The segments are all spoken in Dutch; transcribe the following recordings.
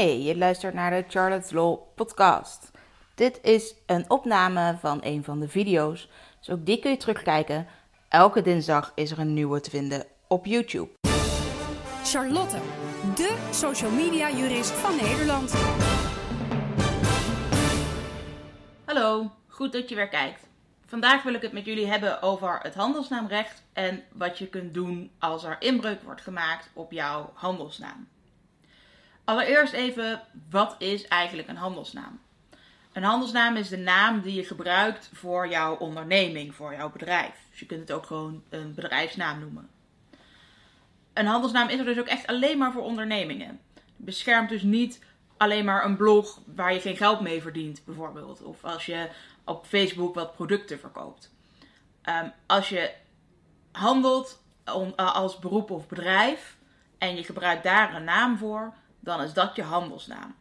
Hey, je luistert naar de Charlotte's Law podcast. Dit is een opname van een van de video's, dus ook die kun je terugkijken. Elke dinsdag is er een nieuwe te vinden op YouTube. Charlotte, de social media jurist van Nederland. Hallo, goed dat je weer kijkt. Vandaag wil ik het met jullie hebben over het handelsnaamrecht en wat je kunt doen als er inbreuk wordt gemaakt op jouw handelsnaam. Allereerst even, wat is eigenlijk een handelsnaam? Een handelsnaam is de naam die je gebruikt voor jouw onderneming, voor jouw bedrijf. Dus je kunt het ook gewoon een bedrijfsnaam noemen. Een handelsnaam is er dus ook echt alleen maar voor ondernemingen. Beschermt dus niet alleen maar een blog waar je geen geld mee verdient, bijvoorbeeld. Of als je op Facebook wat producten verkoopt. Ehm, als je handelt als beroep of bedrijf en je gebruikt daar een naam voor, dan is dat je handelsnaam.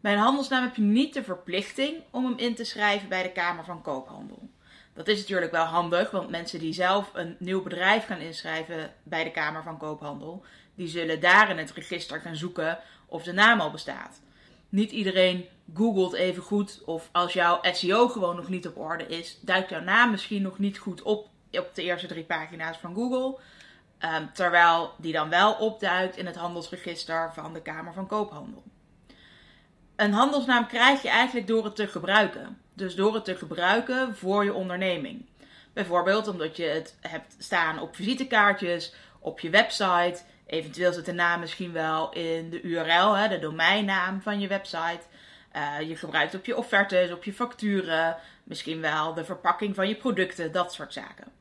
Bij een handelsnaam heb je niet de verplichting om hem in te schrijven bij de Kamer van Koophandel. Dat is natuurlijk wel handig, want mensen die zelf een nieuw bedrijf gaan inschrijven bij de Kamer van Koophandel, die zullen daar in het register gaan zoeken of de naam al bestaat. Niet iedereen googelt even goed, of als jouw SEO gewoon nog niet op orde is, duikt jouw naam misschien nog niet goed op op de eerste drie pagina's van Google. Ehm, terwijl die dan wel opduikt in het handelsregister van de Kamer van Koophandel. Een handelsnaam krijg je eigenlijk door het te gebruiken. Dus door het te gebruiken voor je onderneming. Bijvoorbeeld omdat je het hebt staan op visitekaartjes, op je website. Eventueel zit de naam misschien wel in de URL, hè, de domeinnaam van je website. Uh, je gebruikt op je offertes, op je facturen, misschien wel de verpakking van je producten, dat soort zaken.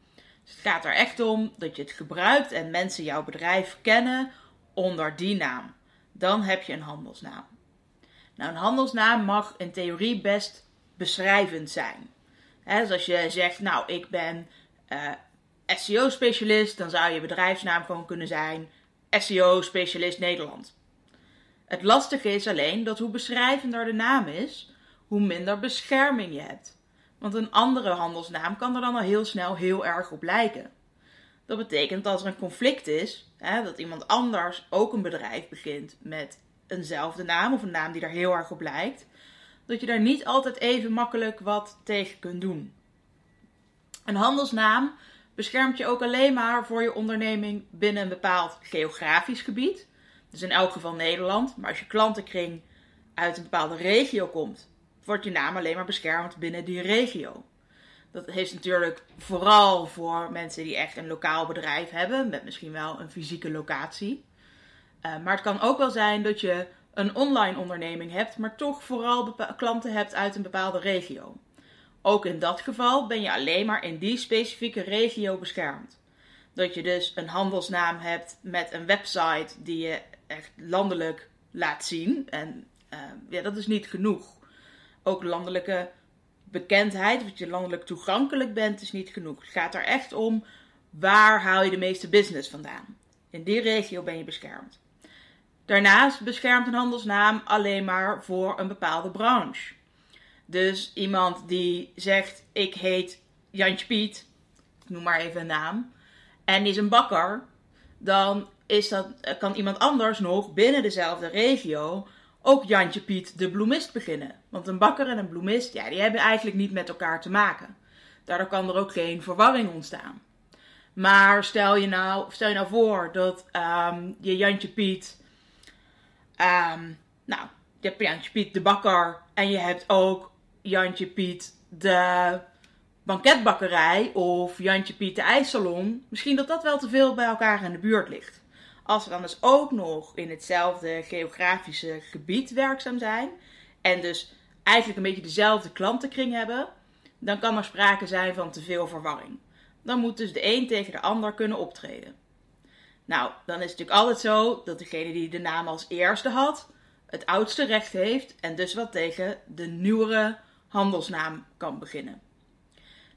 Het gaat er echt om dat je het gebruikt en mensen jouw bedrijf kennen onder die naam. Dan heb je een handelsnaam. Nou, een handelsnaam mag in theorie best beschrijvend zijn. dus als je zegt, nou, ik ben eh, SEO-specialist, dan zou je bedrijfsnaam gewoon kunnen zijn SEO-specialist Nederland. Het lastige is alleen dat hoe beschrijvender de naam is, hoe minder bescherming je hebt. Want een andere handelsnaam kan er dan al heel snel heel erg op lijken. Dat betekent dat er een conflict is, hè, dat iemand anders ook een bedrijf begint met eenzelfde naam of een naam die er heel erg op lijkt, dat je daar niet altijd even makkelijk wat tegen kunt doen. Een handelsnaam beschermt je ook alleen maar voor je onderneming binnen een bepaald geografisch gebied. Dus in elk geval Nederland. Maar als je klantenkring uit een bepaalde regio komt, wordt je naam alleen maar beschermd binnen die regio. Dat heeft natuurlijk vooral voor mensen die echt een lokaal bedrijf hebben, met misschien wel een fysieke locatie. Uh, maar het kan ook wel zijn dat je een online onderneming hebt, maar toch vooral klanten hebt uit een bepaalde regio. Ook in dat geval ben je alleen maar in die specifieke regio beschermd. Dat je dus een handelsnaam hebt met een website die je echt landelijk laat zien. En uh, ja, dat is niet genoeg. Ook landelijke bekendheid, dat je landelijk toegankelijk bent, is niet genoeg. Het gaat er echt om waar haal je de meeste business vandaan. In die regio ben je beschermd. Daarnaast beschermt een handelsnaam alleen maar voor een bepaalde branche. Dus iemand die zegt: Ik heet Jantje Piet, noem maar even een naam, en is een bakker, dan is dat, kan iemand anders nog binnen dezelfde regio ook Jantje Piet de bloemist beginnen. Want een bakker en een bloemist, ja, die hebben eigenlijk niet met elkaar te maken. Daardoor kan er ook geen verwarring ontstaan. Maar stel je nou, stel je nou voor dat um, je Jantje Piet Um, nou, je hebt Jantje Piet de bakker en je hebt ook Jantje Piet de banketbakkerij of Jantje Piet de ijssalon. Misschien dat dat wel te veel bij elkaar in de buurt ligt. Als ze dan dus ook nog in hetzelfde geografische gebied werkzaam zijn en dus eigenlijk een beetje dezelfde klantenkring hebben, dan kan er sprake zijn van te veel verwarring. Dan moet dus de een tegen de ander kunnen optreden. Nou, dan is het natuurlijk altijd zo dat degene die de naam als eerste had, het oudste recht heeft en dus wat tegen de nieuwere handelsnaam kan beginnen.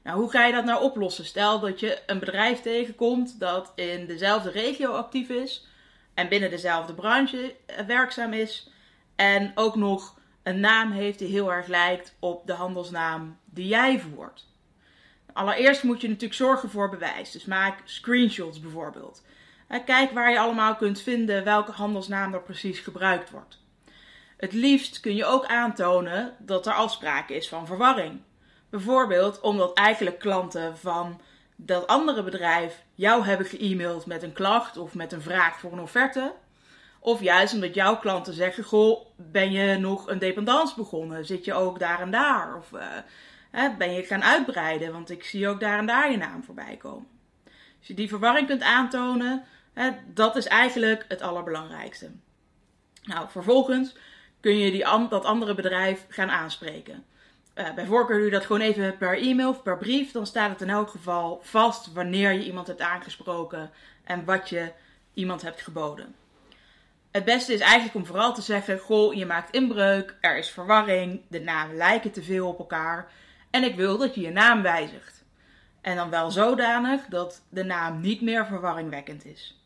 Nou, hoe ga je dat nou oplossen? Stel dat je een bedrijf tegenkomt dat in dezelfde regio actief is en binnen dezelfde branche werkzaam is en ook nog een naam heeft die heel erg lijkt op de handelsnaam die jij voert. Allereerst moet je natuurlijk zorgen voor bewijs. Dus maak screenshots bijvoorbeeld. Kijk waar je allemaal kunt vinden welke handelsnaam er precies gebruikt wordt. Het liefst kun je ook aantonen dat er al sprake is van verwarring. Bijvoorbeeld omdat eigenlijk klanten van dat andere bedrijf jou hebben ge-mailed met een klacht of met een vraag voor een offerte. Of juist omdat jouw klanten zeggen: Goh, ben je nog een dependance begonnen? Zit je ook daar en daar? Of hè, ben je gaan uitbreiden? Want ik zie ook daar en daar je naam voorbij komen. Als je die verwarring kunt aantonen, hè, dat is eigenlijk het allerbelangrijkste. Nou, vervolgens kun je die, dat andere bedrijf gaan aanspreken. Uh, bij voorkeur doe je dat gewoon even per e-mail of per brief. Dan staat het in elk geval vast wanneer je iemand hebt aangesproken en wat je iemand hebt geboden. Het beste is eigenlijk om vooral te zeggen: Goh, je maakt inbreuk, er is verwarring, de namen lijken te veel op elkaar en ik wil dat je je naam wijzigt. En dan wel zodanig dat de naam niet meer verwarringwekkend is.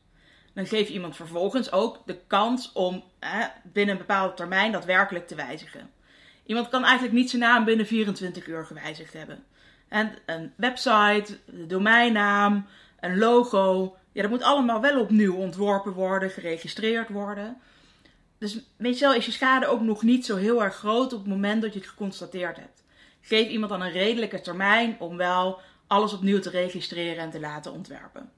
Dan geef je iemand vervolgens ook de kans om binnen een bepaalde termijn daadwerkelijk te wijzigen. Iemand kan eigenlijk niet zijn naam binnen 24 uur gewijzigd hebben. En een website, de domeinnaam, een logo, ja, dat moet allemaal wel opnieuw ontworpen worden, geregistreerd worden. Dus meestal is je schade ook nog niet zo heel erg groot op het moment dat je het geconstateerd hebt. Geef iemand dan een redelijke termijn om wel alles opnieuw te registreren en te laten ontwerpen.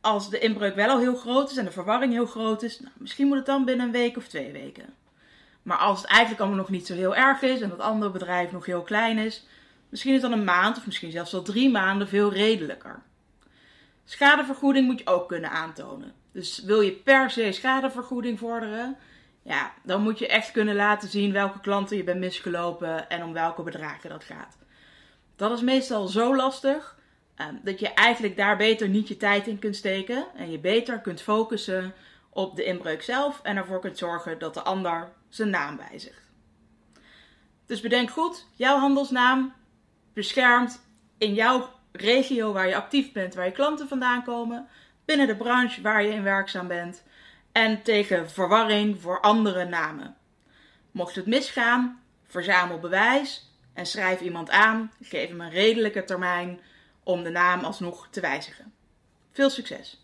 Als de inbreuk wel al heel groot is en de verwarring heel groot is, nou, misschien moet het dan binnen een week of twee weken. Maar als het eigenlijk allemaal nog niet zo heel erg is en dat andere bedrijf nog heel klein is, misschien is dan een maand of misschien zelfs wel drie maanden veel redelijker. Schadevergoeding moet je ook kunnen aantonen. Dus wil je per se schadevergoeding vorderen, ja, dan moet je echt kunnen laten zien welke klanten je bent misgelopen en om welke bedragen dat gaat. Dat is meestal zo lastig ehm, dat je eigenlijk daar beter niet je tijd in kunt steken en je beter kunt focussen op de inbreuk zelf en ervoor kunt zorgen dat de ander zijn naam wijzigt. Dus bedenk goed, jouw handelsnaam beschermt in jouw regio waar je actief bent, waar je klanten vandaan komen, binnen de branche waar je in werkzaam bent en tegen verwarring voor andere namen. Mocht het misgaan, verzamel bewijs en schrijf iemand aan, geef hem een redelijke termijn om de naam alsnog te wijzigen. Veel succes!